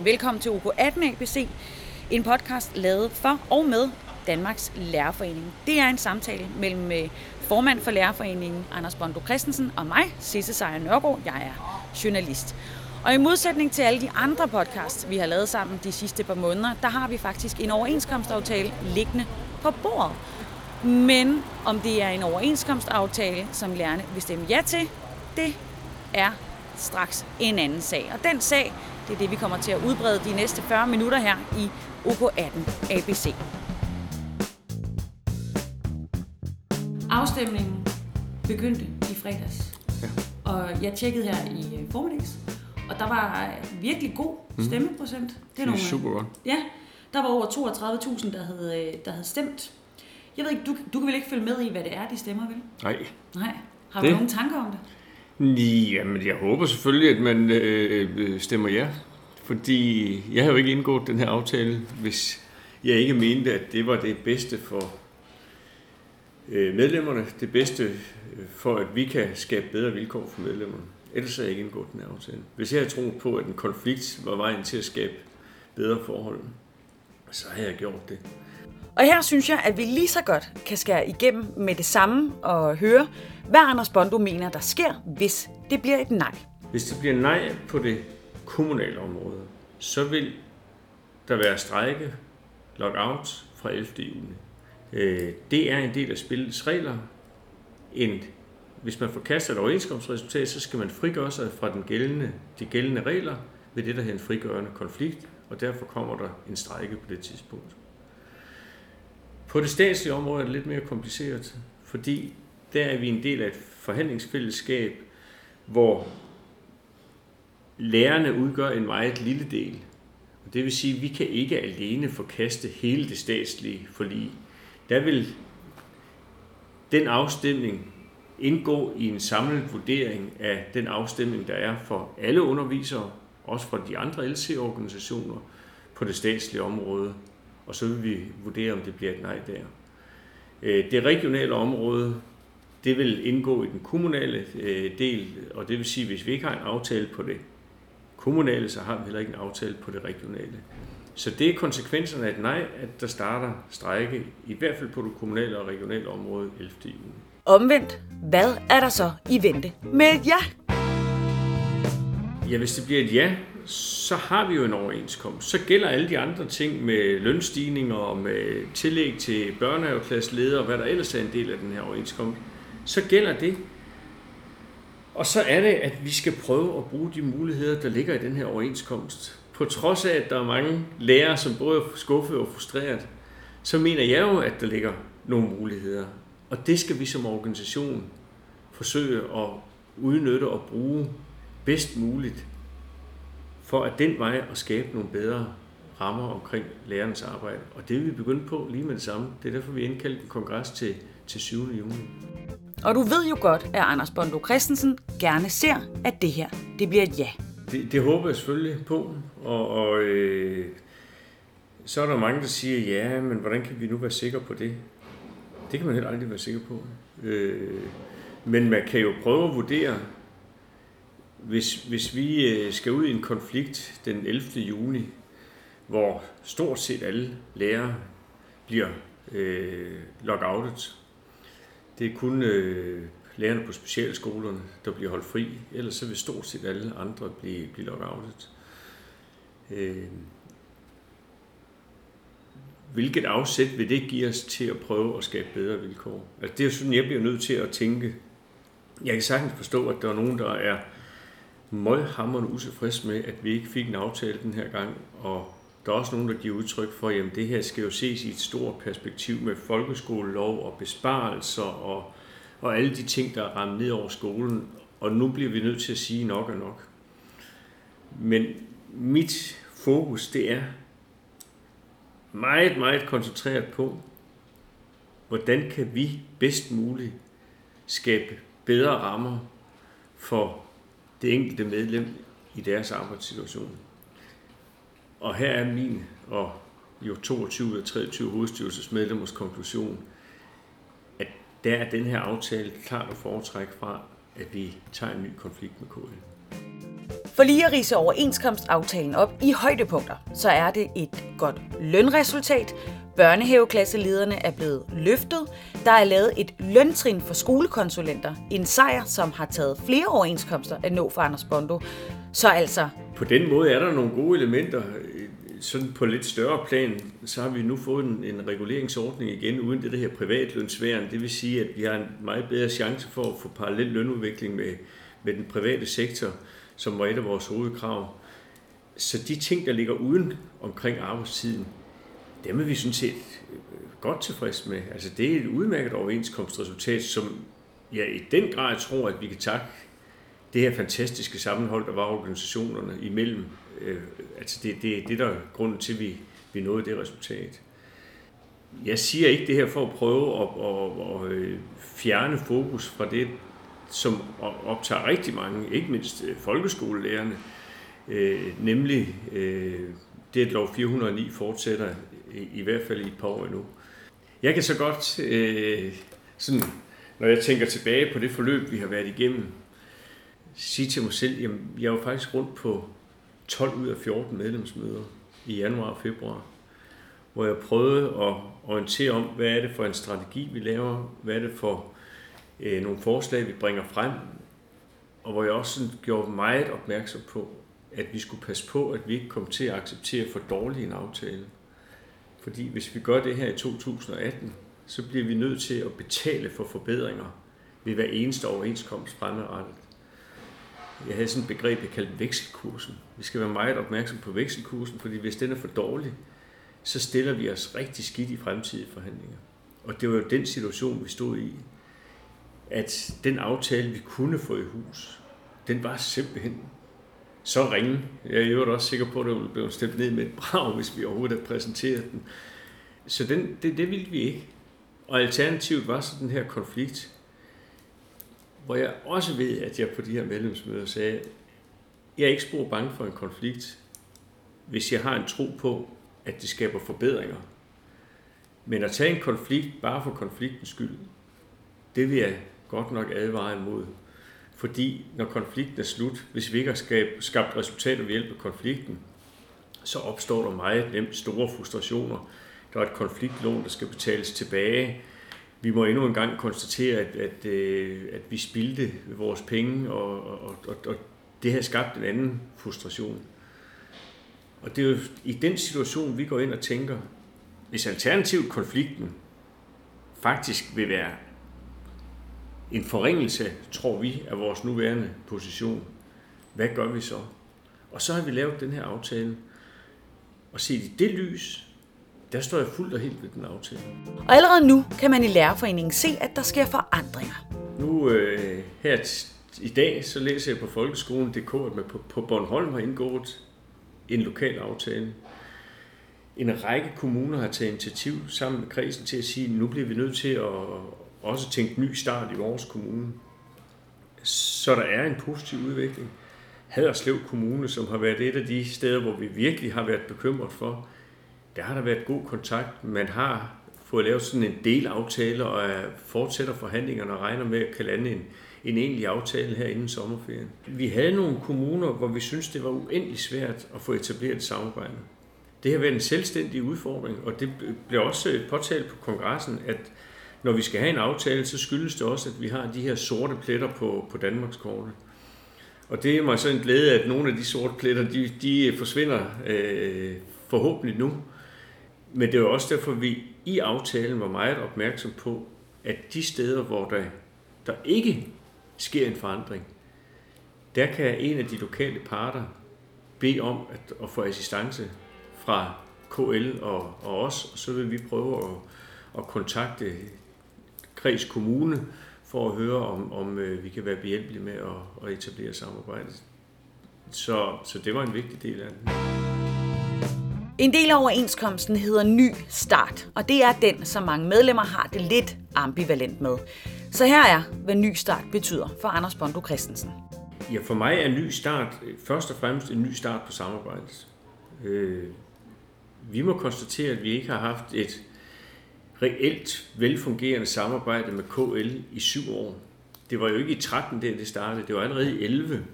Velkommen til OK18 ABC, en podcast lavet for og med Danmarks Lærerforening. Det er en samtale mellem øh, formand for Lærerforeningen, Anders Bondo Christensen, og mig, Sisse Seier Nørgaard. Jeg er journalist. Og i modsætning til alle de andre podcasts, vi har lavet sammen de sidste par måneder, der har vi faktisk en overenskomstaftale liggende på bordet. Men om det er en overenskomstaftale, som lærerne vil stemme ja til, det er straks en anden sag. Og den sag, det er det, vi kommer til at udbrede de næste 40 minutter her i OK18 ABC. Afstemningen begyndte i fredags. Ja. Og jeg tjekkede her i øh, formiddags, og der var øh, virkelig god stemmeprocent. Det er super godt. Ja, der var over 32.000, der havde, øh, der havde stemt. Jeg ved ikke, du, du kan vel ikke følge med i, hvad det er, de stemmer, vel? Nej. Nej. Har du Det- nogle tanker om det? Jamen, jeg håber selvfølgelig, at man øh, øh stemmer ja. Fordi jeg har jo ikke indgået den her aftale, hvis jeg ikke mente, at det var det bedste for øh, medlemmerne. Det bedste øh, for, at vi kan skabe bedre vilkår for medlemmerne. Ellers har jeg ikke indgået den her aftale. Hvis jeg havde troet på, at en konflikt var vejen til at skabe bedre forhold, så havde jeg gjort det. Og her synes jeg, at vi lige så godt kan skære igennem med det samme og høre, hvad Anders Bondo mener, der sker, hvis det bliver et nej. Hvis det bliver nej på det kommunale område, så vil der være strejke, lockout fra 11. juni. Øh, det er en del af spillets regler. En, hvis man forkaster et overenskomstresultat, så skal man frigøre sig fra den gældende, de gældende regler ved det, der hedder en frigørende konflikt, og derfor kommer der en strejke på det tidspunkt. På det statslige område er det lidt mere kompliceret, fordi der er vi en del af et forhandlingsfællesskab, hvor lærerne udgør en meget lille del. Og det vil sige, at vi kan ikke alene forkaste hele det statslige forlig. Der vil den afstemning indgå i en samlet vurdering af den afstemning, der er for alle undervisere, også for de andre LC-organisationer på det statslige område. Og så vil vi vurdere, om det bliver et nej der. Øh, Det regionale område, det vil indgå i den kommunale øh, del, og det vil sige, at hvis vi ikke har en aftale på det kommunale, så har vi heller ikke en aftale på det regionale. Så det er konsekvenserne af et nej, at der starter strejke, i hvert fald på det kommunale og regionale område 11. juni. Omvendt, hvad er der så i vente med et ja? Ja, hvis det bliver et ja, så har vi jo en overenskomst. Så gælder alle de andre ting med lønstigninger og med tillæg til børnehaveklasseledere og hvad der ellers er en del af den her overenskomst. Så gælder det. Og så er det, at vi skal prøve at bruge de muligheder, der ligger i den her overenskomst. På trods af, at der er mange lærere, som både er skuffet og frustreret, så mener jeg jo, at der ligger nogle muligheder. Og det skal vi som organisation forsøge at udnytte og bruge bedst muligt, for at den vej at skabe nogle bedre rammer omkring lærernes arbejde. Og det vil vi begynde på lige med det samme. Det er derfor, vi indkaldte en kongres til, til 7. juni. Og du ved jo godt, at Anders Bondo Christensen gerne ser, at det her det bliver et ja. Det, det håber jeg selvfølgelig på, og, og øh, så er der mange, der siger, ja, men hvordan kan vi nu være sikre på det? Det kan man heller aldrig være sikker på. Øh, men man kan jo prøve at vurdere, hvis, hvis vi øh, skal ud i en konflikt den 11. juni, hvor stort set alle lærere bliver øh, lockoutet. Det er kun øh, lærerne på specialskolerne, der bliver holdt fri. Ellers så vil stort set alle andre blive, blive lockoutet. Øh, hvilket afsæt vil det give os til at prøve at skabe bedre vilkår? Altså det er jo sådan, jeg bliver nødt til at tænke. Jeg kan sagtens forstå, at der er nogen, der er møghammerende utilfreds med, at vi ikke fik en aftale den her gang, og der er også nogen, der giver udtryk for, at det her skal jo ses i et stort perspektiv med folkeskolelov og besparelser og, og alle de ting, der er ramt ned over skolen, og nu bliver vi nødt til at sige nok og nok. Men mit fokus, det er meget, meget koncentreret på, hvordan kan vi bedst muligt skabe bedre rammer for det enkelte medlem i deres arbejdssituation. Og her er min og jo 22 og 23 hovedstyrelsesmedlemmers konklusion, at der er den her aftale klart at foretrække fra, at vi tager en ny konflikt med KL. For lige at rise overenskomstaftalen op i højdepunkter, så er det et godt lønresultat, Børnehaveklasselederne er blevet løftet. Der er lavet et løntrin for skolekonsulenter. En sejr, som har taget flere overenskomster at nå for Anders Bondo. Så altså... På den måde er der nogle gode elementer. Øh, sådan på lidt større plan, så har vi nu fået en, en reguleringsordning igen, uden det, der her privatlønsværen. Det vil sige, at vi har en meget bedre chance for at få parallel lønudvikling med, med den private sektor, som var et af vores hovedkrav. Så de ting, der ligger uden omkring arbejdstiden, dem er vi sådan set øh, godt tilfreds med. Altså det er et udmærket overenskomstresultat, som jeg i den grad tror, at vi kan takke det her fantastiske sammenhold, der var organisationerne imellem. Øh, altså det, det, det der er grunden til, at vi, vi nåede det resultat. Jeg siger ikke det her for at prøve at, at, at, at fjerne fokus fra det, som optager rigtig mange, ikke mindst øh, folkeskolelærerne, nemlig det, at lov 409 fortsætter i, i hvert fald i et par år endnu. Jeg kan så godt, øh, sådan, når jeg tænker tilbage på det forløb, vi har været igennem, sige til mig selv, at jeg var faktisk rundt på 12 ud af 14 medlemsmøder i januar og februar, hvor jeg prøvede at orientere om, hvad er det for en strategi, vi laver, hvad er det for øh, nogle forslag, vi bringer frem, og hvor jeg også sådan gjorde meget opmærksom på, at vi skulle passe på, at vi ikke kom til at acceptere for dårlig en aftale. Fordi hvis vi gør det her i 2018, så bliver vi nødt til at betale for forbedringer ved hver eneste overenskomst fremadrettet. Jeg havde sådan et begreb, jeg kaldte vekselkursen. Vi skal være meget opmærksom på vekselkursen, fordi hvis den er for dårlig, så stiller vi os rigtig skidt i fremtidige forhandlinger. Og det var jo den situation, vi stod i, at den aftale, vi kunne få i hus, den var simpelthen så ringe. Jeg er jo også sikker på, at det ville blive stemt ned med et brag, hvis vi overhovedet havde præsenteret den. Så den, det, det ville vi ikke. Og alternativet var så den her konflikt, hvor jeg også ved, at jeg på de her medlemsmøder sagde, jeg er ikke spor bange for en konflikt, hvis jeg har en tro på, at det skaber forbedringer. Men at tage en konflikt bare for konfliktens skyld, det vil jeg godt nok advare imod. Fordi når konflikten er slut, hvis vi ikke har skabt resultater ved hjælp af konflikten, så opstår der meget nemt store frustrationer. Der er et konfliktlån, der skal betales tilbage. Vi må endnu en gang konstatere, at, at, øh, at vi spildte vores penge, og, og, og, og det har skabt en anden frustration. Og det er jo i den situation, vi går ind og tænker, hvis alternativt konflikten faktisk vil være en forringelse, tror vi, af vores nuværende position. Hvad gør vi så? Og så har vi lavet den her aftale. Og set i det lys, der står jeg fuldt og helt ved den aftale. Og allerede nu kan man i Lærerforeningen se, at der sker forandringer. Nu øh, her i dag, så læser jeg på folkeskolen.dk, at man på, på Bornholm har indgået en lokal aftale. En række kommuner har taget initiativ sammen med kredsen til at sige, at nu bliver vi nødt til at, også tænkt ny start i vores kommune. Så der er en positiv udvikling. Haderslev Kommune, som har været et af de steder, hvor vi virkelig har været bekymret for, der har der været god kontakt. Man har fået lavet sådan en delaftale og fortsætter forhandlingerne og regner med at kan lande en, en egentlig aftale her inden sommerferien. Vi havde nogle kommuner, hvor vi synes det var uendelig svært at få etableret et samarbejde. Det har været en selvstændig udfordring, og det blev også påtalt på kongressen, at når vi skal have en aftale, så skyldes det også, at vi har de her sorte pletter på, på Danmarkskortet. Og det er mig så en glæde, at nogle af de sorte pletter, de, de forsvinder øh, forhåbentlig nu. Men det er også derfor, at vi i aftalen var meget opmærksom på, at de steder, hvor der, der ikke sker en forandring, der kan en af de lokale parter bede om at, at få assistance fra KL og, og os, og så vil vi prøve at, at kontakte Kreds Kommune for at høre, om, om øh, vi kan være behjælpelige med at, at etablere samarbejdet. Så, så det var en vigtig del af det. En del af overenskomsten hedder Ny Start, og det er den, som mange medlemmer har det lidt ambivalent med. Så her er, hvad Ny Start betyder for Anders Bondo Christensen. Ja, for mig er Ny Start først og fremmest en ny start på samarbejdet. Øh, vi må konstatere, at vi ikke har haft et reelt velfungerende samarbejde med KL i syv år. Det var jo ikke i 13, der det startede. Det var allerede i 11,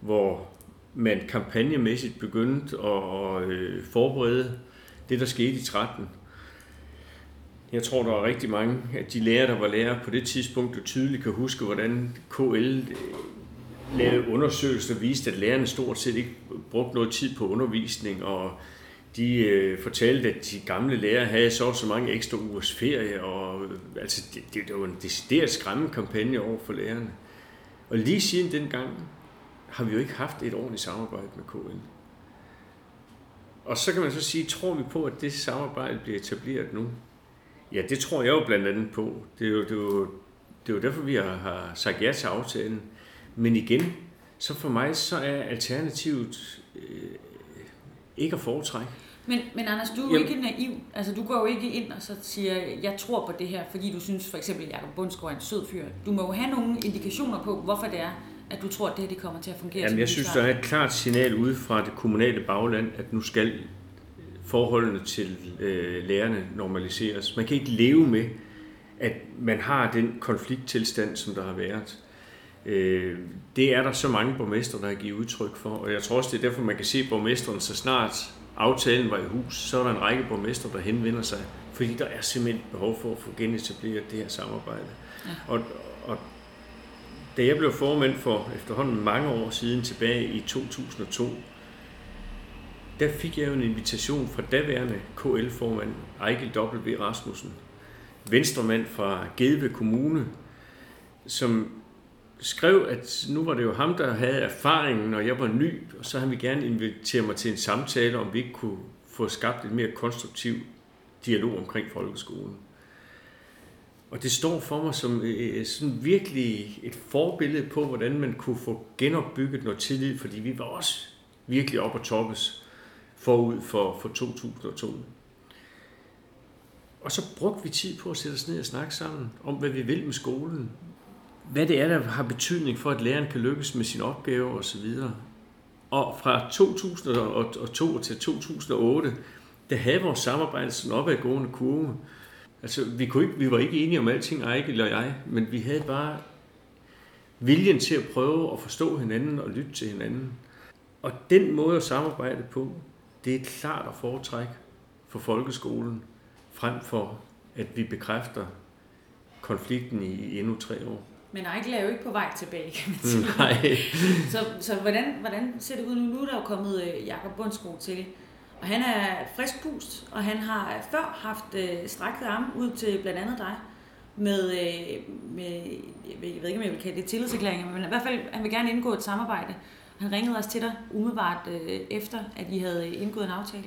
hvor man kampagnemæssigt begyndte at øh, forberede det, der skete i 13. Jeg tror, der er rigtig mange af de lærere, der var lærere på det tidspunkt, der tydeligt kan huske, hvordan KL øh, lavede undersøgelser, der viste, at lærerne stort set ikke brugte noget tid på undervisning, og de øh, fortalte, at de gamle lærere havde så så mange ekstra ugers ferie, og øh, altså, det, det, det var en decideret skræmmende kampagne over for lærerne. Og lige siden dengang har vi jo ikke haft et ordentligt samarbejde med KL. Og så kan man så sige, tror vi på, at det samarbejde bliver etableret nu? Ja, det tror jeg jo blandt andet på. Det er jo, det er jo, det er jo derfor, vi har, har sagt ja til aftalen. Men igen, så for mig, så er alternativet øh, ikke at foretrække. Men, men Anders, du er jo ikke naiv. Altså, du går jo ikke ind og så siger, jeg tror på det her, fordi du synes for eksempel, at Jacob Bundsgaard er en sød fyr. Du må jo have nogle indikationer på, hvorfor det er, at du tror, at det her det kommer til at fungere. Jamen, jeg synes, der er et klart signal ude fra det kommunale bagland, at nu skal forholdene til øh, lærerne normaliseres. Man kan ikke leve med, at man har den konflikttilstand, som der har været. Øh, det er der så mange borgmestre, der har givet udtryk for, og jeg tror også, det er derfor, man kan se at borgmesteren, så snart aftalen var i hus, så er der en række borgmestre, der henvender sig, fordi der er simpelthen behov for at få genetableret det her samarbejde. Ja. Og, og da jeg blev formand for efterhånden mange år siden, tilbage i 2002, der fik jeg jo en invitation fra daværende KL-formand Ejkel W. Rasmussen, venstremand fra Gedve Kommune, som skrev, at nu var det jo ham, der havde erfaringen, og jeg var ny, og så han ville gerne invitere mig til en samtale, om vi ikke kunne få skabt en mere konstruktiv dialog omkring folkeskolen. Og det står for mig som øh, sådan virkelig et forbillede på, hvordan man kunne få genopbygget noget tillid, fordi vi var også virkelig op og toppes forud for, for 2002. Og så brugte vi tid på at sætte os ned og snakke sammen om, hvad vi vil med skolen, hvad det er, der har betydning for, at læreren kan lykkes med sin opgave osv. Og fra 2002 til 2008, der havde vores samarbejde sådan opadgående kurve. Altså, vi, kunne ikke, vi var ikke enige om alting, Ejkel eller jeg, men vi havde bare viljen til at prøve at forstå hinanden og lytte til hinanden. Og den måde at samarbejde på, det er klart at foretrække for folkeskolen, frem for at vi bekræfter konflikten i endnu tre år. Men Eichel er jo ikke på vej tilbage, kan man sige. Nej. så, så hvordan, hvordan ser det ud nu? Nu er der jo kommet øh, Jakob Bundsgaard til. Og han er frisk pust, og han har før haft øh, strækket arme ud til blandt andet dig med, øh, med jeg, ved, jeg ved ikke, om jeg vil kalde det tillidserklæringer, men i hvert fald, han vil gerne indgå et samarbejde. Han ringede også til dig umiddelbart øh, efter, at I havde indgået en aftale.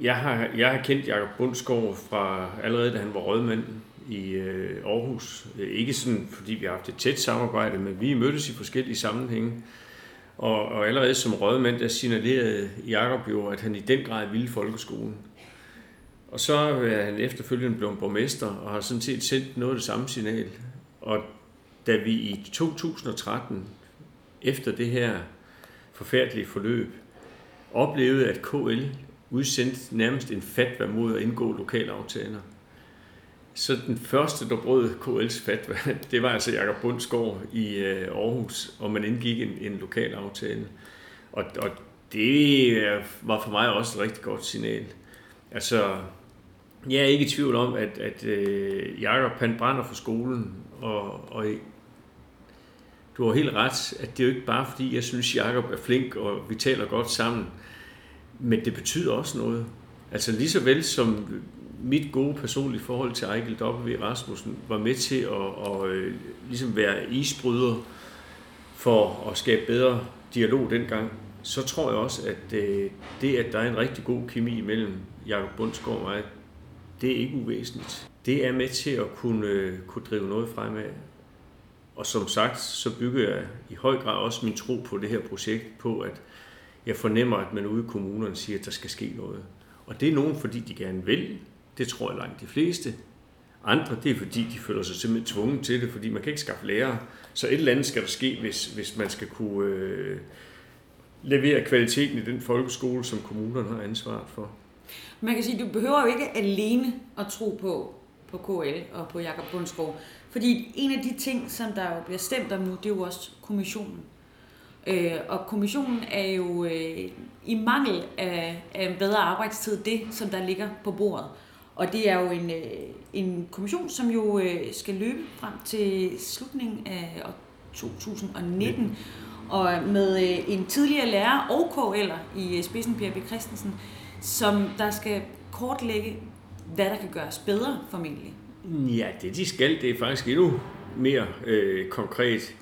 Jeg har, jeg har kendt Jakob Bundsgaard fra allerede, da han var rådmand i øh, Aarhus. Ikke sådan, fordi vi har haft et tæt samarbejde, men vi mødtes i forskellige sammenhænge. Og, og allerede som rådmand, der signalerede Jakob jo, at han i den grad ville folkeskolen. Og så er han efterfølgende blevet borgmester, og har sådan set sendt noget af det samme signal. Og da vi i 2013, efter det her forfærdelige forløb, oplevede, at KL udsendte nærmest en fatwa mod at indgå lokalaftaler, så den første, der brød KL's fat, det var altså Jakob Bundsgaard i øh, Aarhus, og man indgik en, en lokal aftale. Og, og det var for mig også et rigtig godt signal. Altså, jeg er ikke i tvivl om, at, at øh, Jakob han brænder for skolen, og, og du har helt ret, at det er jo ikke bare fordi, jeg synes, Jakob er flink, og vi taler godt sammen, men det betyder også noget. Altså lige så vel som mit gode personlige forhold til Ejkel W. Rasmussen var med til at, at, at ligesom være isbryder for at skabe bedre dialog dengang, så tror jeg også, at øh, det, at der er en rigtig god kemi mellem Jakob Bundsgaard og mig, det er ikke uvæsentligt. Det er med til at kunne, øh, kunne drive noget fremad. Og som sagt, så bygger jeg i høj grad også min tro på det her projekt på, at jeg fornemmer, at man ude i kommunerne siger, at der skal ske noget. Og det er nogen, fordi de gerne vil, det tror jeg langt de fleste. Andre, det er fordi, de føler sig simpelthen tvunget til det, fordi man kan ikke skaffe lærere. Så et eller andet skal der ske, hvis, hvis man skal kunne øh, levere kvaliteten i den folkeskole, som kommunerne har ansvaret for. Man kan sige, at du behøver jo ikke alene at tro på, på KL og på Jakob Bundsgaard. Fordi en af de ting, som der jo bliver stemt om nu, det er jo også kommissionen. Øh, og kommissionen er jo øh, i mangel af, af en bedre arbejdstid det, som der ligger på bordet. Og det er jo en, øh, en kommission, som jo øh, skal løbe frem til slutningen af 2019. Og med øh, en tidligere lærer og KL'er i spidsen, Per B. Christensen, som der skal kortlægge, hvad der kan gøres bedre formentlig. Ja, det de skal, det er faktisk endnu mere øh, konkret.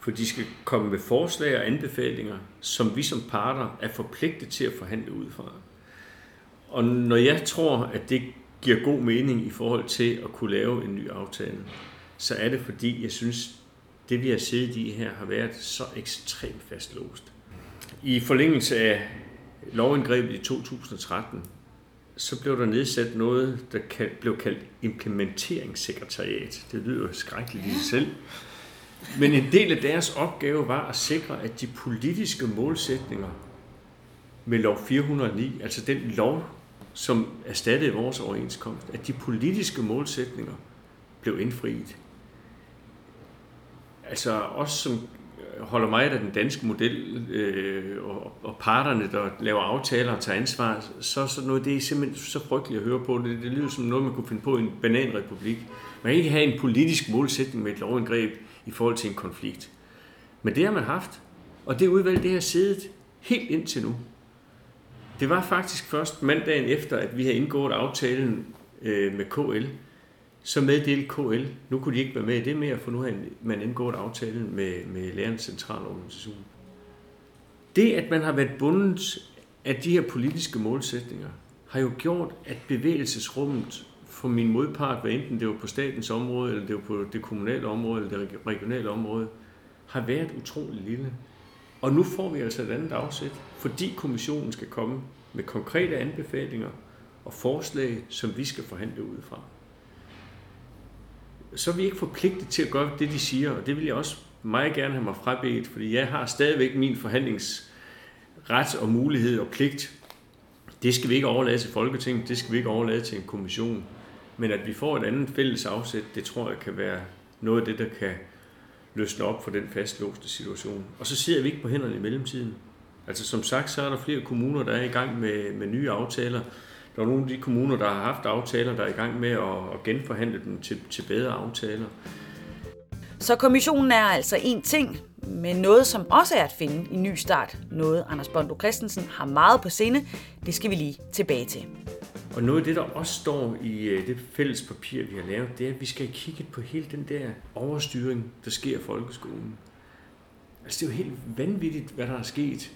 For de skal komme med forslag og anbefalinger, som vi som parter er forpligtet til at forhandle ud fra. Og når jeg tror, at det giver god mening i forhold til at kunne lave en ny aftale, så er det fordi, jeg synes, det vi har siddet i her har været så ekstremt fastlåst. I forlængelse af lovindgrebet i 2013, så blev der nedsat noget, der blev kaldt implementeringssekretariat. Det lyder skrækkeligt i sig selv. Men en del af deres opgave var at sikre, at de politiske målsætninger med lov 409, altså den lov, som erstattede vores overenskomst, at de politiske målsætninger blev indfriet. Altså os, som holder meget af den danske model, øh, og, og parterne, der laver aftaler og tager ansvar, så, så noget, det er simpelthen så frygteligt at høre på. Det, det lyder som noget, man kunne finde på i en bananrepublik. Man kan ikke have en politisk målsætning med et lovindgreb i forhold til en konflikt. Men det har man haft, og det udvalg, det har siddet helt indtil nu. Det var faktisk først mandagen efter, at vi havde indgået aftalen øh, med KL, så meddelte KL, nu kunne de ikke være med i det mere, for nu havde man indgået aftalen med, med lærernes centrale organisation. Det, at man har været bundet af de her politiske målsætninger, har jo gjort, at bevægelsesrummet for min modpart, hvad enten det var på statens område, eller det var på det kommunale område, eller det regionale område, har været utrolig lille. Og nu får vi altså et andet afsæt, fordi kommissionen skal komme med konkrete anbefalinger og forslag, som vi skal forhandle ud fra så er vi ikke forpligtet til at gøre det, de siger, og det vil jeg også meget gerne have mig frabedt, fordi jeg har stadigvæk min forhandlingsret og mulighed og pligt. Det skal vi ikke overlade til Folketinget, det skal vi ikke overlade til en kommission. Men at vi får et andet fælles afsæt, det tror jeg kan være noget af det, der kan løsne op for den fastlåste situation. Og så sidder vi ikke på hænderne i mellemtiden. Altså som sagt, så er der flere kommuner, der er i gang med, med nye aftaler. Der er nogle af de kommuner, der har haft aftaler, der er i gang med at, at genforhandle dem til, til bedre aftaler. Så kommissionen er altså en ting, men noget, som også er at finde i ny start. Noget, Anders Bondo Christensen har meget på sinde. Det skal vi lige tilbage til. Og noget af det, der også står i øh, det fælles papir, vi har lavet, det er, at vi skal kigge på hele den der overstyring, der sker i folkeskolen. Altså, det er jo helt vanvittigt, hvad der er sket.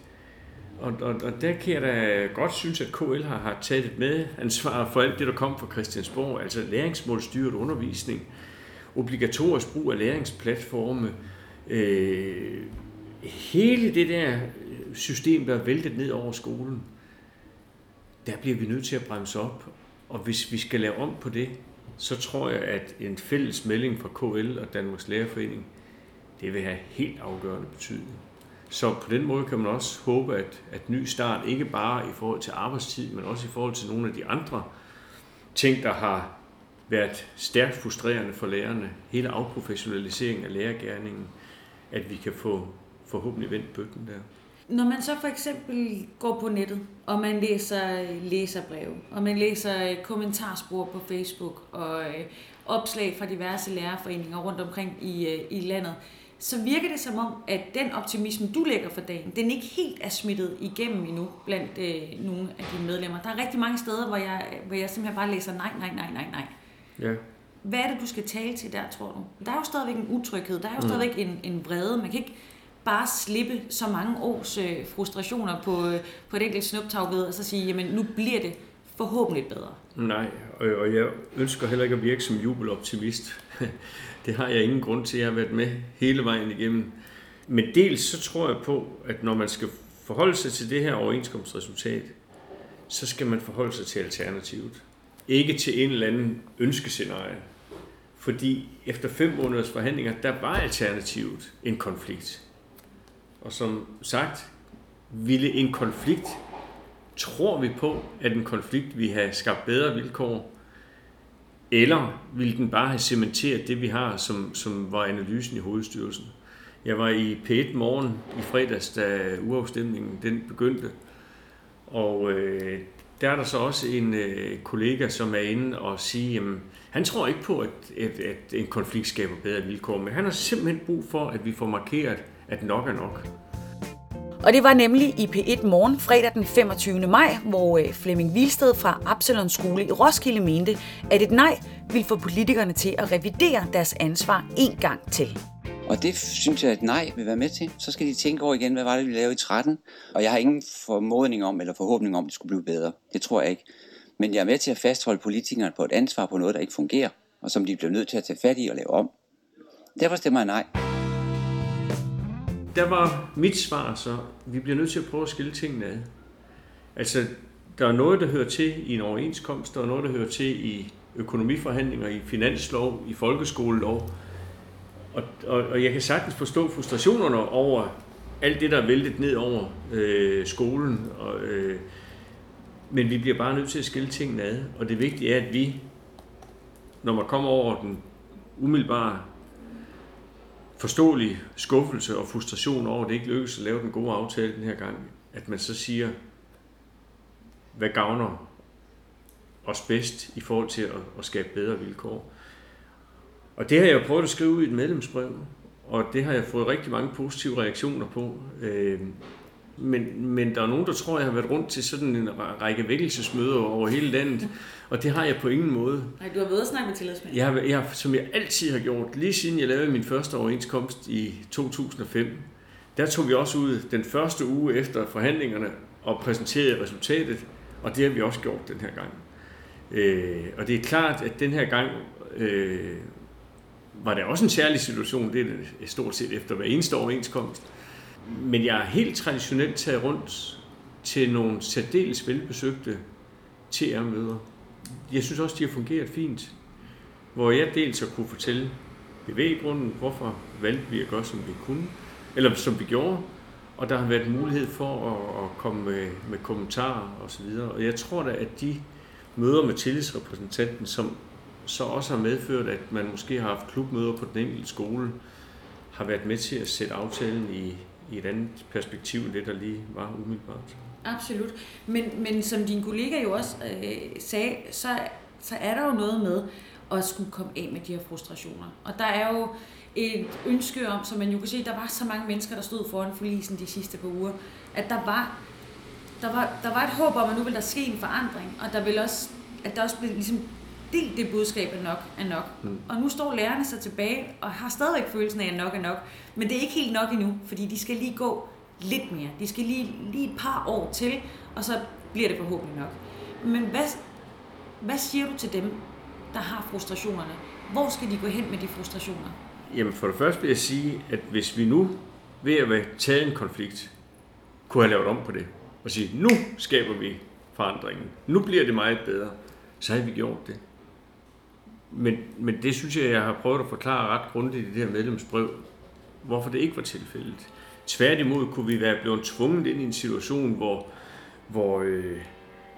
Og, og, og der kan jeg da godt synes, at KL har, har taget et med ansvar for alt det, der kom fra Christiansborg, altså læringsmålstyret undervisning, obligatorisk brug af læringsplatforme, øh, hele det der system, der er væltet ned over skolen, der bliver vi nødt til at bremse op. Og hvis vi skal lave om på det, så tror jeg, at en fælles melding fra KL og Danmarks Lærerforening, det vil have helt afgørende betydning. Så på den måde kan man også håbe, at, at ny start ikke bare i forhold til arbejdstid, men også i forhold til nogle af de andre ting, der har været stærkt frustrerende for lærerne. Hele afprofessionaliseringen af lærergærningen, at vi kan få forhåbentlig vendt bøtten der. Når man så for eksempel går på nettet, og man læser læserbreve, og man læser kommentarspor på Facebook, og øh, opslag fra diverse lærerforeninger rundt omkring i, øh, i landet, så virker det som om, at den optimisme, du lægger for dagen, den ikke helt er smittet igennem endnu blandt øh, nogle af dine medlemmer. Der er rigtig mange steder, hvor jeg, hvor jeg simpelthen bare læser nej, nej, nej, nej, nej. Ja. Hvad er det, du skal tale til der, tror du? Der er jo stadigvæk en utryghed, der er jo mm. stadigvæk en, en vrede. Man kan ikke bare slippe så mange års øh, frustrationer på, øh, på et enkelt snuptag ved, og så sige, jamen nu bliver det forhåbentlig bedre. Nej, og, og jeg ønsker heller ikke at virke som jubeloptimist. Det har jeg ingen grund til. Jeg har været med hele vejen igennem. Men dels så tror jeg på, at når man skal forholde sig til det her overenskomstresultat, så skal man forholde sig til alternativet. Ikke til en eller anden ønskescenarie. Fordi efter fem måneders forhandlinger, der var alternativet en konflikt. Og som sagt, ville en konflikt, tror vi på, at en konflikt vi have skabt bedre vilkår eller ville den bare have cementeret det, vi har, som, som var analysen i hovedstyrelsen? Jeg var i P1 morgen i fredags, da uafstemningen den begyndte. Og øh, der er der så også en øh, kollega, som er inde og siger, jamen, han tror ikke på, at, at, at en konflikt skaber bedre vilkår, men han har simpelthen brug for, at vi får markeret, at nok er nok. Og det var nemlig i P1 Morgen fredag den 25. maj, hvor øh, Flemming Vilsted fra Absalon Skole i Roskilde mente, at et nej vil få politikerne til at revidere deres ansvar en gang til. Og det synes jeg, at nej vil være med til. Så skal de tænke over igen, hvad var det, vi lavede i 13? Og jeg har ingen formodning om, eller forhåbning om, at det skulle blive bedre. Det tror jeg ikke. Men jeg er med til at fastholde politikerne på et ansvar på noget, der ikke fungerer, og som de bliver nødt til at tage fat i og lave om. Derfor stemmer jeg nej. Der var mit svar så, vi bliver nødt til at prøve at skille tingene ad. Altså, der er noget, der hører til i en overenskomst, der er noget, der hører til i økonomiforhandlinger, i finanslov, i folkeskolelov, og, og, og jeg kan sagtens forstå frustrationerne over alt det, der er væltet ned over øh, skolen. Og, øh, men vi bliver bare nødt til at skille tingene ad. Og det vigtige er, at vi, når man kommer over den umiddelbare forståelig skuffelse og frustration over, at det ikke lykkedes at lave den gode aftale den her gang, at man så siger, hvad gavner os bedst i forhold til at, at skabe bedre vilkår. Og det har jeg prøvet at skrive ud i et medlemsbrev, og det har jeg fået rigtig mange positive reaktioner på. Øh, men, men der er nogen, der tror, jeg har været rundt til sådan en række vækkelsesmøder over hele landet, og det har jeg på ingen måde. Nej, du har været og snakket med tillidsmænd. Jeg har, jeg, som jeg altid har gjort, lige siden jeg lavede min første overenskomst i 2005, der tog vi også ud den første uge efter forhandlingerne og præsenterede resultatet, og det har vi også gjort den her gang. Øh, og det er klart, at den her gang øh, var det også en særlig situation, det er stort set efter hver eneste overenskomst. Men jeg er helt traditionelt taget rundt til nogle særdeles velbesøgte TR-møder. Jeg synes også, de har fungeret fint. Hvor jeg dels har kunne fortælle bevæggrunden, hvorfor valgte vi at gøre, som vi kunne, eller som vi gjorde, og der har været mulighed for at, at komme med, med kommentarer osv. Og, og jeg tror da, at de møder med tillidsrepræsentanten, som så også har medført, at man måske har haft klubmøder på den enkelte skole, har været med til at sætte aftalen i, i et andet perspektiv end det, der lige var umiddelbart. Absolut. Men, men som din kollega jo også øh, sagde, så, så er der jo noget med at skulle komme af med de her frustrationer. Og der er jo et ønske om, som man jo kan se, der var så mange mennesker, der stod foran forlisen de sidste par uger, at der var, der var, der var et håb om, at nu vil der ske en forandring, og der vil også, at der også blev ligesom delt det budskab, at nok er nok. Mm. Og nu står lærerne så tilbage og har stadigvæk følelsen af, at nok er nok. Men det er ikke helt nok endnu, fordi de skal lige gå lidt mere. De skal lige, lige et par år til, og så bliver det forhåbentlig nok. Men hvad, hvad siger du til dem, der har frustrationerne? Hvor skal de gå hen med de frustrationer? Jamen for det første vil jeg sige, at hvis vi nu ved at være taget en konflikt, kunne have lavet om på det, og sige, nu skaber vi forandringen, nu bliver det meget bedre, så havde vi gjort det. Men, men det synes jeg, jeg har prøvet at forklare ret grundigt i det her medlemsbrev, hvorfor det ikke var tilfældet. Tværtimod kunne vi være blevet tvunget ind i en situation, hvor, hvor øh,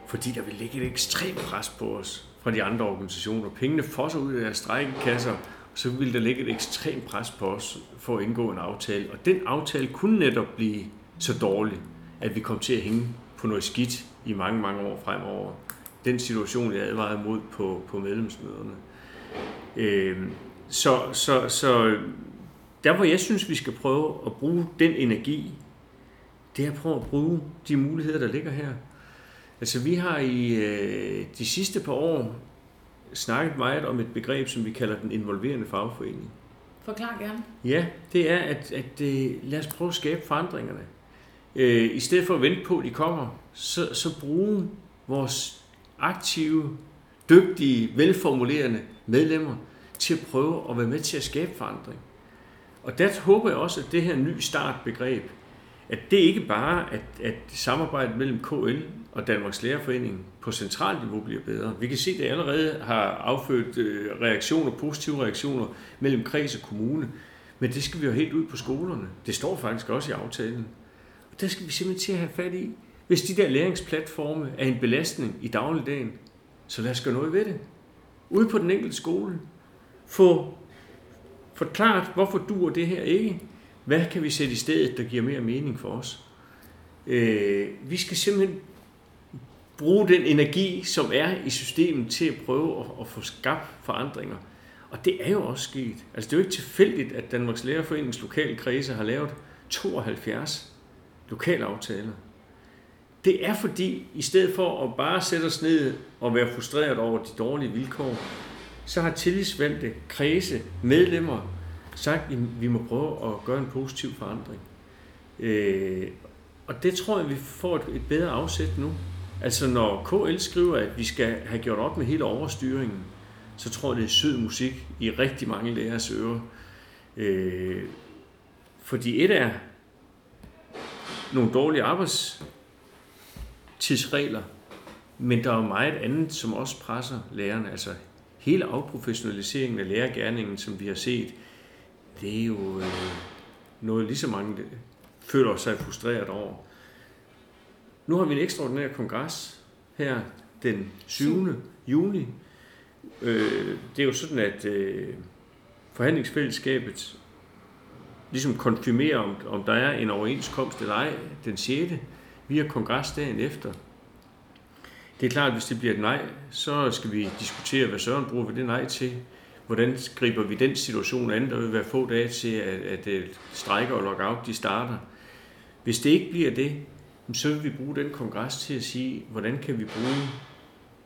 fordi der ville ligge et ekstremt pres på os fra de andre organisationer. Pengene fosser ud af deres strækkekasser, så ville der ligge et ekstremt pres på os for at indgå en aftale. Og den aftale kunne netop blive så dårlig, at vi kom til at hænge på noget skidt i mange, mange år fremover. Den situation, jeg advarede mod på, på medlemsmøderne. Øh, så, så, så der hvor jeg synes, vi skal prøve at bruge den energi, det er at prøve at bruge de muligheder, der ligger her. Altså vi har i øh, de sidste par år snakket meget om et begreb, som vi kalder den involverende fagforening. Forklar gerne. Ja, det er, at, at øh, lad os prøve at skabe forandringerne. Øh, I stedet for at vente på, at de kommer, så, så bruge vores aktive, dygtige, velformulerende medlemmer til at prøve at være med til at skabe forandring. Og der håber jeg også, at det her ny startbegreb, at det ikke bare, at, at samarbejdet mellem KL og Danmarks Lærerforening på centralt niveau bliver bedre. Vi kan se, at det allerede har affødt øh, reaktioner, positive reaktioner mellem kreds og kommune. Men det skal vi jo helt ud på skolerne. Det står faktisk også i aftalen. Og der skal vi simpelthen til at have fat i. Hvis de der læringsplatforme er en belastning i dagligdagen, så lad os gøre noget ved det. Ude på den enkelte skole. Få forklaret, hvorfor duer det her ikke. Hvad kan vi sætte i stedet, der giver mere mening for os? Øh, vi skal simpelthen bruge den energi, som er i systemet, til at prøve at, at få skabt forandringer. Og det er jo også sket. Altså det er jo ikke tilfældigt, at Danmarks Lærerforenings lokale kredse har lavet 72 lokale aftaler. Det er fordi, i stedet for at bare sætte os ned og være frustreret over de dårlige vilkår, så har tillidsvalgte kredse, medlemmer, sagt, at vi må prøve at gøre en positiv forandring. Øh, og det tror jeg, vi får et, et bedre afsæt nu. Altså når KL skriver, at vi skal have gjort op med hele overstyringen, så tror jeg, det er sød musik i rigtig mange lærers ører. Øh, fordi et er nogle dårlige arbejds tidsregler, men der er meget andet, som også presser lærerne. Altså hele afprofessionaliseringen af lærergærningen, som vi har set, det er jo øh, noget lige så mange øh, føler sig frustreret over. Nu har vi en ekstraordinær kongres her den 7. juni. Øh, det er jo sådan, at øh, forhandlingsfællesskabet ligesom konfirmerer, om, om der er en overenskomst eller ej den 6. Vi kongres dagen efter. Det er klart, at hvis det bliver et nej, så skal vi diskutere, hvad Søren bruger vi det nej til. Hvordan griber vi den situation an? Der vil være få dage til, at, at strejker og lockout de starter. Hvis det ikke bliver det, så vil vi bruge den kongres til at sige, hvordan kan vi bruge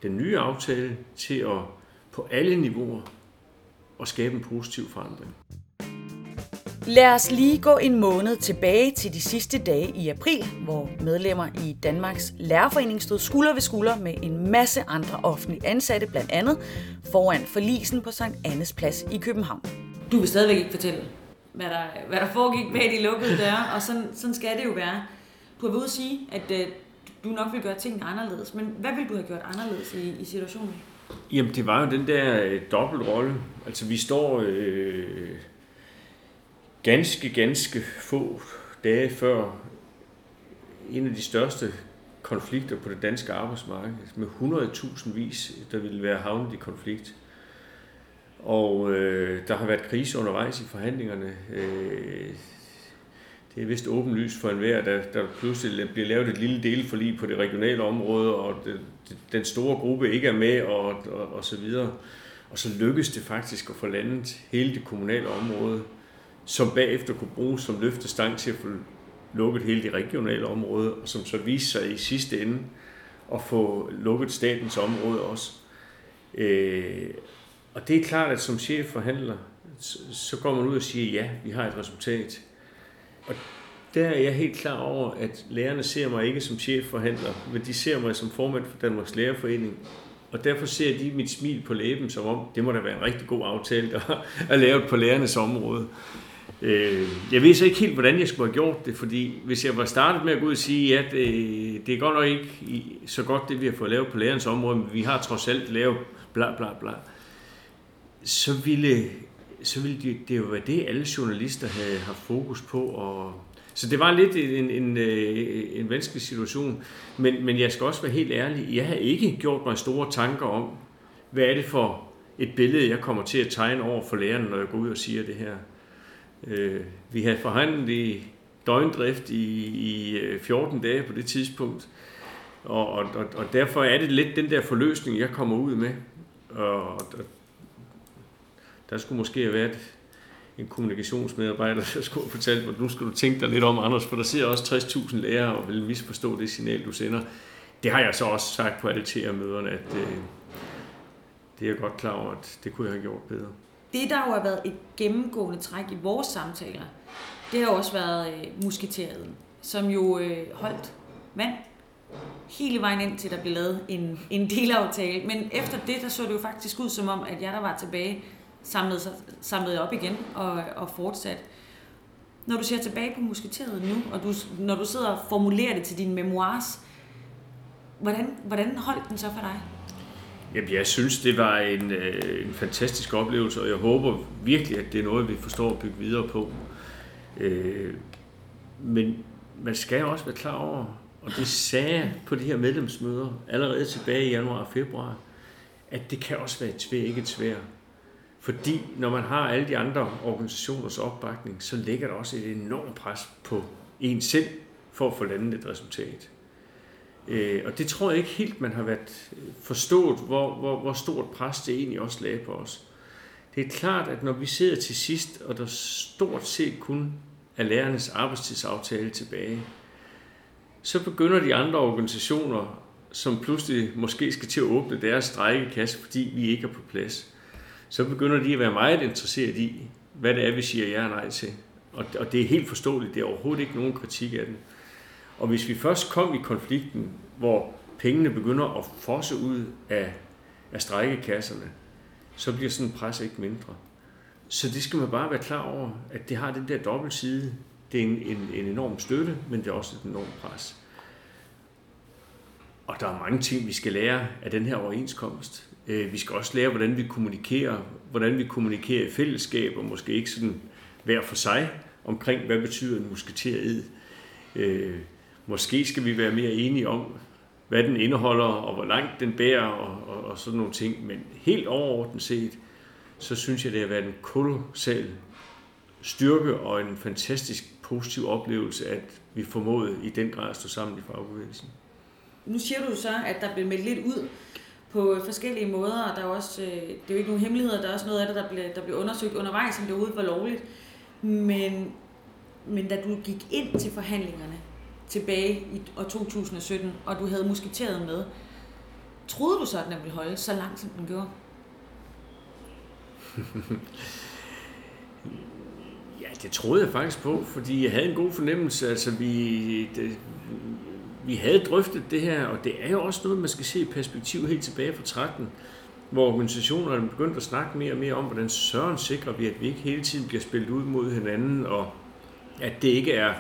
den nye aftale til at på alle niveauer at skabe en positiv forandring. Lad os lige gå en måned tilbage til de sidste dage i april, hvor medlemmer i Danmarks Lærerforening stod skulder ved skulder med en masse andre offentlige ansatte, blandt andet foran forlisen på Sankt Annes Plads i København. Du vil stadigvæk ikke fortælle, hvad der, hvad der foregik bag de lukkede døre, og sådan, sådan skal det jo være. Du har været ude at sige, at øh, du nok vil gøre tingene anderledes, men hvad vil du have gjort anderledes i, i situationen? Jamen, det var jo den der øh, dobbeltrolle. Altså, vi står øh, ganske, ganske få dage før en af de største konflikter på det danske arbejdsmarked, med 100.000 vis, der ville være havnet i konflikt. Og øh, der har været krise undervejs i forhandlingerne. Øh, det er vist åbenlyst for enhver, der, der pludselig bliver lavet et lille delforlig på det regionale område, og det, den store gruppe ikke er med, og, og, og så videre. Og så lykkes det faktisk at få landet hele det kommunale område, som bagefter kunne bruges som løftestang til at få lukket hele det regionale område, og som så viste sig i sidste ende at få lukket statens område også. Øh, og det er klart, at som chefforhandler, så går man ud og siger, ja, vi har et resultat. Og der er jeg helt klar over, at lærerne ser mig ikke som chefforhandler, men de ser mig som formand for Danmarks Lærerforening. Og derfor ser de mit smil på læben, som om det må da være en rigtig god aftale, der er lavet på lærernes område. Øh, jeg ved så ikke helt, hvordan jeg skulle have gjort det, fordi hvis jeg var startet med at gå ud og sige, at det, det er godt nok ikke så godt, det vi har fået lavet på lærernes område, men vi har trods alt lavet bla bla bla, så ville, så ville det, det jo være det, alle journalister havde haft fokus på. Og, så det var lidt en, en, en, øh, en vanskelig situation. Men, men jeg skal også være helt ærlig, jeg har ikke gjort mig store tanker om, hvad er det for et billede, jeg kommer til at tegne over for lærerne, når jeg går ud og siger det her. Øh, vi havde forhandlet i døgndrift i, i øh, 14 dage på det tidspunkt, og, og, og derfor er det lidt den der forløsning, jeg kommer ud med. Og, og der skulle måske have været en kommunikationsmedarbejder, der skulle have fortalt mig, nu skal du tænke dig lidt om, Anders, for der sidder også 60.000 lærere og vil misforstå det signal, du sender. Det har jeg så også sagt på alle møderne, at det, øh, det er jeg godt klar over, at det kunne jeg have gjort bedre. Det, der jo har været et gennemgående træk i vores samtaler, det har jo også været øh, musketeriet, som jo øh, holdt vand hele vejen ind til, der blev lavet en, en delaftale. Men efter det, der så det jo faktisk ud som om, at jeg, der var tilbage, samlede, sig, samlede op igen og, og fortsat. Når du ser tilbage på musketeriet nu, og du, når du sidder og formulerer det til dine memoirs, hvordan, hvordan holdt den så for dig? Jamen, jeg synes, det var en, øh, en fantastisk oplevelse, og jeg håber virkelig, at det er noget, vi forstår at bygge videre på. Øh, men man skal også være klar over, og det sagde jeg på de her medlemsmøder allerede tilbage i januar og februar, at det kan også være et tvær, ikke et svær. Fordi når man har alle de andre organisationers opbakning, så ligger der også et enormt pres på en selv for at få landet et resultat. Øh, og det tror jeg ikke helt, man har været øh, forstået, hvor, hvor, hvor stort pres det egentlig også lagde på os. Det er klart, at når vi sidder til sidst, og der stort set kun er lærernes arbejdstidsaftale tilbage, så begynder de andre organisationer, som pludselig måske skal til at åbne deres strækkekasse, fordi vi ikke er på plads, så begynder de at være meget interesseret i, hvad det er, vi siger ja og nej til. Og, og det er helt forståeligt, det er overhovedet ikke nogen kritik af den. Og hvis vi først kom i konflikten, hvor pengene begynder at fosse ud af, af strækkekasserne, så bliver sådan en pres ikke mindre. Så det skal man bare være klar over, at det har den der dobbeltside. Det er en, en, en enorm støtte, men det er også et enormt pres. Og der er mange ting, vi skal lære af den her overenskomst. Øh, vi skal også lære, hvordan vi kommunikerer, hvordan vi kommunikerer i fællesskab, og måske ikke sådan hver for sig, omkring, hvad betyder en musketered. Måske skal vi være mere enige om, hvad den indeholder, og hvor langt den bærer, og, og, og sådan nogle ting. Men helt overordnet set, så synes jeg, det har været en kolossal styrke og en fantastisk positiv oplevelse, at vi formåede i den grad at stå sammen i fagbevægelsen. Nu siger du så, at der blev meldt lidt ud på forskellige måder, og der er også, øh, det er jo ikke nogen hemmeligheder, der er også noget af det, der blev, der blev undersøgt undervejs, som det overhovedet var lovligt. Men, men da du gik ind til forhandlingerne tilbage i år 2017, og du havde musketeret med, troede du så, at den ville holde så langt, som den gjorde? ja, det troede jeg faktisk på, fordi jeg havde en god fornemmelse. Altså, vi, det, vi havde drøftet det her, og det er jo også noget, man skal se i perspektiv helt tilbage fra 13, hvor organisationerne begyndte at snakke mere og mere om, hvordan søren sikrer vi, at vi ikke hele tiden bliver spillet ud mod hinanden, og at det ikke er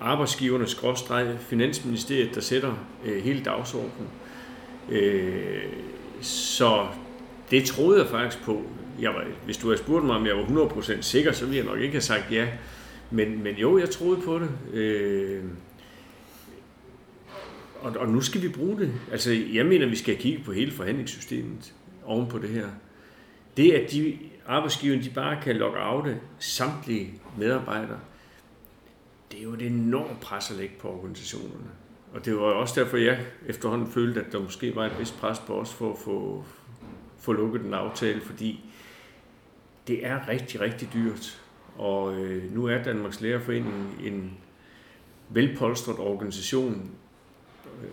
arbejdsgivernes skråstreg, Finansministeriet, der sætter øh, hele dagsordenen. Øh, så det troede jeg faktisk på. Jeg var, hvis du havde spurgt mig, om jeg var 100% sikker, så ville jeg nok ikke have sagt ja. Men, men jo, jeg troede på det. Øh, og, og nu skal vi bruge det. Altså, jeg mener, vi skal kigge på hele forhandlingssystemet oven på det her. Det, at de arbejdsgiverne de bare kan logge af det samtlige medarbejdere, det er jo et enormt pres at lægge på organisationerne. Og det var også derfor, jeg efterhånden følte, at der måske var et vist pres på os for at få, få lukket den aftale, fordi det er rigtig, rigtig dyrt. Og øh, nu er Danmarks Lærerforening en velpolstret organisation,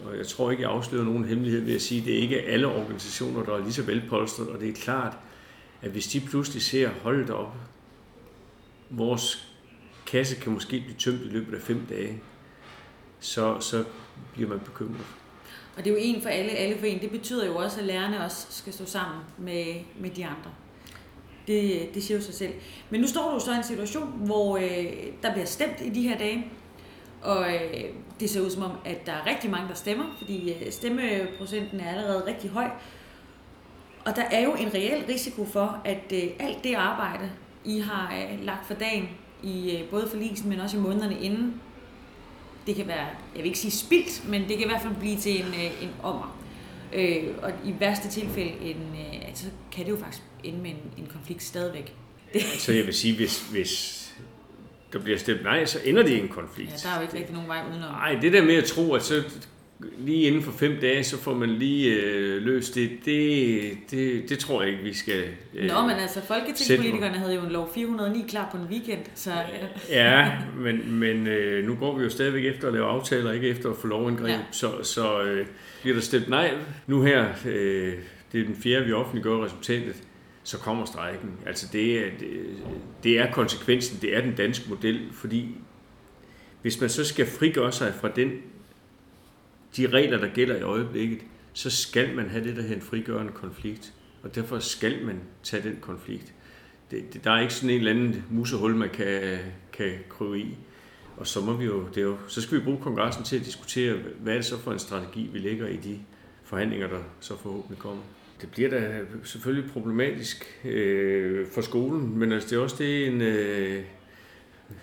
og jeg tror ikke, jeg afslører nogen hemmelighed ved at sige, at det ikke er alle organisationer, der er lige så velpolstret, og det er klart, at hvis de pludselig ser, holdt op, vores kasse kan måske blive tømt i løbet af fem dage, så, så bliver man bekymret. Og det er jo en for alle, alle for en. Det betyder jo også, at lærerne også skal stå sammen med, med de andre. Det, det siger jo sig selv. Men nu står du så i en situation, hvor øh, der bliver stemt i de her dage, og øh, det ser ud som om, at der er rigtig mange, der stemmer, fordi øh, stemmeprocenten er allerede rigtig høj. Og der er jo en reel risiko for, at øh, alt det arbejde, I har øh, lagt for dagen, i øh, både forlisen, men også i månederne inden, det kan være, jeg vil ikke sige spildt, men det kan i hvert fald blive til en, øh, en ommer. Øh, og i værste tilfælde, en, øh, altså, kan det jo faktisk ende med en, en konflikt stadigvæk. Så jeg vil sige, hvis, hvis der bliver stemt nej, så ender det i en konflikt. Ja, der er jo ikke rigtig nogen vej udenom. Nej, det der med at tro, at så lige inden for fem dage, så får man lige øh, løst det, det, det, det tror jeg ikke, vi skal øh, Nå, men altså, folketingspolitikerne havde jo en lov 409 klar på en weekend, så... ja, men, men øh, nu går vi jo stadigvæk efter at lave aftaler, ikke efter at få lovindgreb, ja. så, så øh, bliver der stemt nej nu her, øh, det er den fjerde, vi offentliggør resultatet, så kommer strejken. Altså det er, det, det er konsekvensen, det er den danske model, fordi hvis man så skal frigøre sig fra den, de regler, der gælder i øjeblikket, så skal man have det, der hedder en frigørende konflikt. Og derfor skal man tage den konflikt. Det, det, der er ikke sådan en eller anden musehul, man kan, kan krybe i. Og så, må vi jo, det er jo, så skal vi bruge kongressen til at diskutere, hvad er det så for en strategi, vi lægger i de forhandlinger, der så forhåbentlig kommer det bliver da selvfølgelig problematisk øh, for skolen, men altså det er også det en... Øh,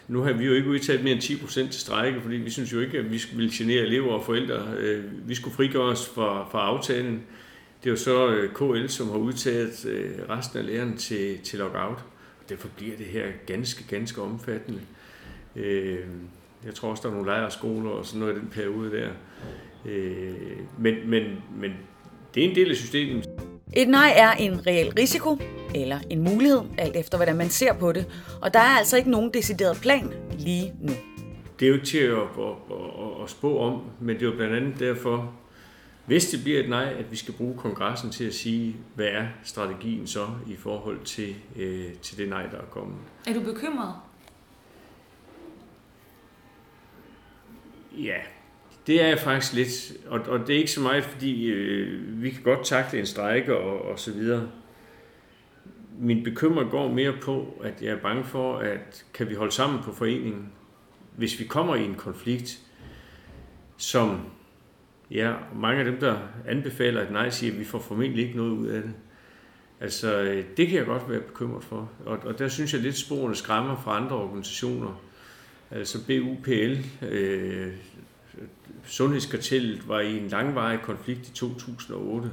nu har vi jo ikke udtaget mere end 10 procent til strække, fordi vi synes jo ikke, at vi ville genere elever og forældre. Øh, vi skulle frigøre os fra, fra aftalen, Det er jo så øh, KL, som har udtaget øh, resten af lærerne til, til lockout. Og derfor bliver det her ganske, ganske omfattende. Jeg tror også, der er nogle lejerskoler og sådan noget i den periode der. Men, men, men det er en del af systemet. Et nej er en reel risiko eller en mulighed, alt efter hvordan man ser på det. Og der er altså ikke nogen decideret plan lige nu. Det er jo ikke til at, at, at, at spå om, men det er jo blandt andet derfor, hvis det bliver et nej, at vi skal bruge kongressen til at sige, hvad er strategien så i forhold til, øh, til det nej, der er kommet. Er du bekymret? Ja, det er jeg faktisk lidt. Og, og det er ikke så meget, fordi øh, vi kan godt takle en strejke og, og så videre. Min bekymring går mere på, at jeg er bange for, at kan vi holde sammen på foreningen, hvis vi kommer i en konflikt, som Ja, mange af dem, der anbefaler et nej, siger, at vi får formentlig ikke noget ud af det. Altså, øh, det kan jeg godt være bekymret for. Og, og der synes jeg lidt sporene skræmmer fra andre organisationer. Altså BUPL, øh, Sundhedskartellet var i en langvarig konflikt i 2008.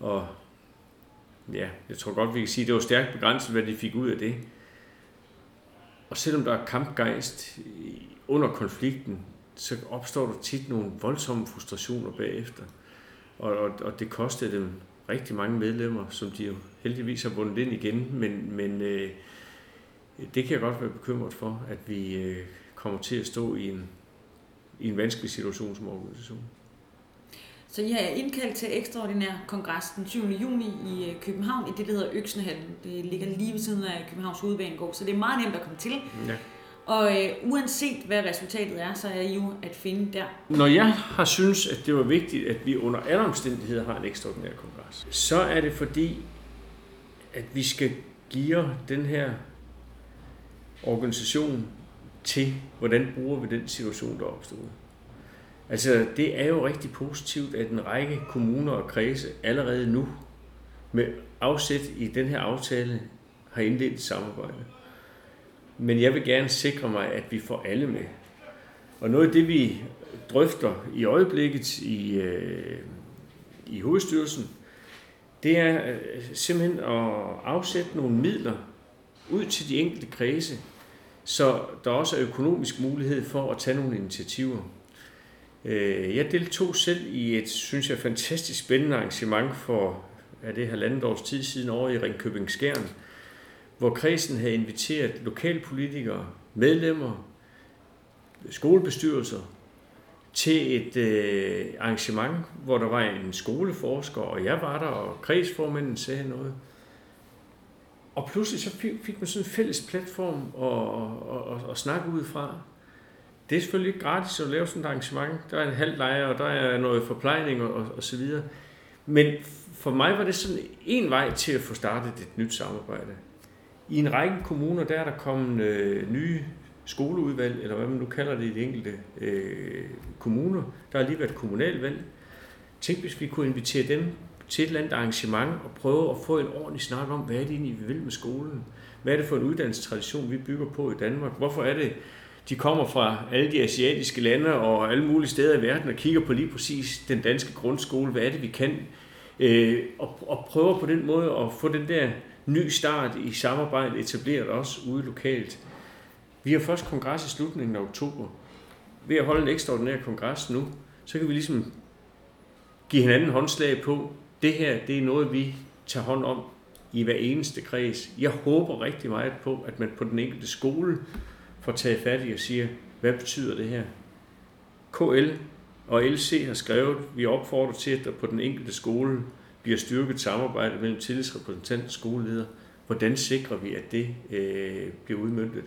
Og ja, jeg tror godt, vi kan sige, at det var stærkt begrænset, hvad de fik ud af det. Og selvom der er kampgejst under konflikten, så opstår der tit nogle voldsomme frustrationer bagefter. Og, og, og det kostede dem rigtig mange medlemmer, som de jo heldigvis har bundet ind igen, men, men øh, det kan jeg godt være bekymret for, at vi øh, kommer til at stå i en, i en vanskelig situation som organisation. Så I har indkaldt til ekstraordinær kongres den 7. juni i øh, København i det, der hedder Øksenhallen. Det ligger lige ved siden af Københavns Hovedbanegård, så det er meget nemt at komme til. Ja. Og øh, uanset hvad resultatet er, så er I jo at finde der. Når jeg har synes, at det var vigtigt, at vi under alle omstændigheder har en ekstraordinær kongres, så er det fordi, at vi skal give den her organisation til, hvordan bruger vi den situation, der opstod. Altså, det er jo rigtig positivt, at en række kommuner og kredse allerede nu med afsæt i den her aftale har indledt samarbejde. Men jeg vil gerne sikre mig, at vi får alle med. Og noget af det, vi drøfter i øjeblikket i, øh, i hovedstyrelsen, det er øh, simpelthen at afsætte nogle midler ud til de enkelte kredse, så der også er økonomisk mulighed for at tage nogle initiativer. Øh, jeg deltog selv i et, synes jeg, fantastisk spændende arrangement for, er det halvandet års tid siden over i Ringkøbing Skjern, hvor kredsen havde inviteret lokalpolitikere, medlemmer, skolebestyrelser til et øh, arrangement, hvor der var en skoleforsker, og jeg var der, og kredsformanden sagde noget. Og pludselig så fik man sådan en fælles platform at, at, at, at snakke ud fra. Det er selvfølgelig ikke gratis at lave sådan et arrangement. Der er en halv lejr, og der er noget forplejning og, og, og så videre. Men for mig var det sådan en vej til at få startet et nyt samarbejde. I en række kommuner, der er der kommet øh, nye skoleudvalg, eller hvad man nu kalder det i de enkelte øh, kommuner. Der har lige været kommunalvalg. Tænk, hvis vi kunne invitere dem til et eller andet arrangement og prøve at få en ordentlig snak om, hvad er det egentlig, vi vil med skolen? Hvad er det for en uddannelsestradition, vi bygger på i Danmark? Hvorfor er det, de kommer fra alle de asiatiske lande og alle mulige steder i verden og kigger på lige præcis den danske grundskole. Hvad er det, vi kan? Øh, og, og prøver på den måde at få den der ny start i samarbejdet etableret også ude lokalt. Vi har først kongres i slutningen af oktober. Ved at holde en ekstraordinær kongres nu, så kan vi ligesom give hinanden håndslag på, det her det er noget, vi tager hånd om i hver eneste kreds. Jeg håber rigtig meget på, at man på den enkelte skole får taget fat i og siger, hvad betyder det her? KL og LC har skrevet, vi opfordrer til, at der på den enkelte skole bliver styrket samarbejde mellem tillidsrepræsentant og skoleleder. Hvordan sikrer vi, at det øh, bliver udmyndtet?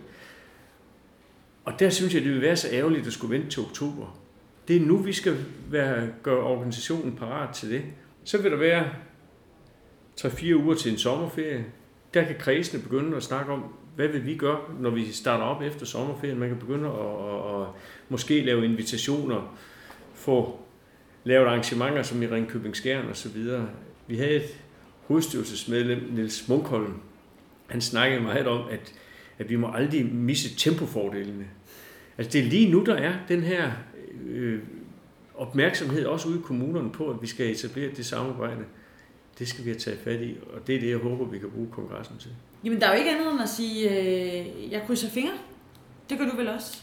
Og der synes jeg, det vil være så ærgerligt at skulle vente til oktober. Det er nu, vi skal være, gøre organisationen parat til det. Så vil der være 3-4 uger til en sommerferie. Der kan kredsene begynde at snakke om, hvad vil vi gøre, når vi starter op efter sommerferien. Man kan begynde at, at, at måske lave invitationer, få lavet arrangementer som i Ringkøbing Skjern og så videre. Vi havde et hovedstyrelsesmedlem, Niels Munkholm. Han snakkede meget om, at, at vi må aldrig misse tempofordelene. Altså det er lige nu, der er den her øh, opmærksomhed også ude i kommunerne på, at vi skal etablere det samarbejde. Det skal vi have taget fat i, og det er det, jeg håber, vi kan bruge kongressen til. Jamen, der er jo ikke andet end at sige, øh, jeg krydser fingre. Det gør du vel også?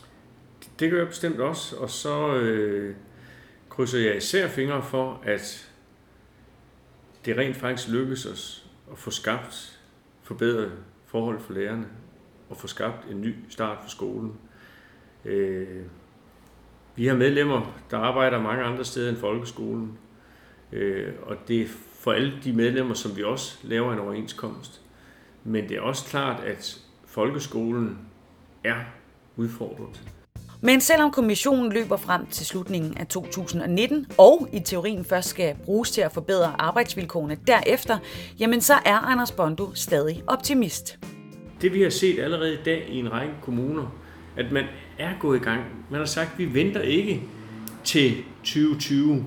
Det gør jeg bestemt også, og så øh, krydser jeg især fingre for, at det rent faktisk lykkes os at få skabt forbedret forhold for lærerne og få skabt en ny start for skolen. Øh, vi har medlemmer, der arbejder mange andre steder end folkeskolen, øh, og det er for alle de medlemmer, som vi også laver en overenskomst. Men det er også klart, at folkeskolen er udfordret. Men selvom kommissionen løber frem til slutningen af 2019, og i teorien først skal bruges til at forbedre arbejdsvilkårene derefter, jamen så er Anders Bondo stadig optimist. Det vi har set allerede i dag i en række kommuner, at man er gået i gang. Man har sagt, at vi venter ikke til 2020.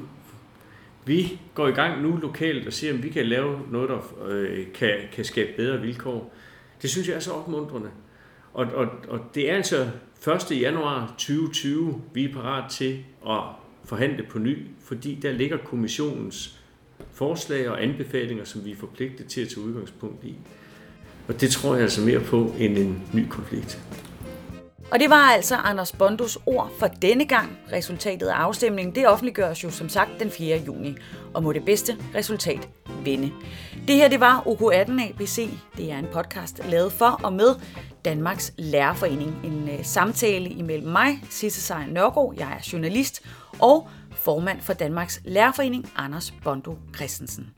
Vi går i gang nu lokalt og ser, om vi kan lave noget, der øh, kan, kan skabe bedre vilkår. Det synes jeg er så opmuntrende. Og, og, og det er altså 1. januar 2020, vi er parat til at forhandle på ny, fordi der ligger kommissionens forslag og anbefalinger, som vi er forpligtet til at tage udgangspunkt i. Og det tror jeg altså mere på end en ny konflikt. Og det var altså Anders Bondos ord for denne gang. Resultatet af afstemningen det offentliggøres jo som sagt den 4. juni, og må det bedste resultat vinde. Det her det var OK18 ABC. Det er en podcast lavet for og med Danmarks Lærerforening. En øh, samtale imellem mig, Sisse Sejr Nørgaard, jeg er journalist, og formand for Danmarks Lærerforening, Anders Bondo Christensen.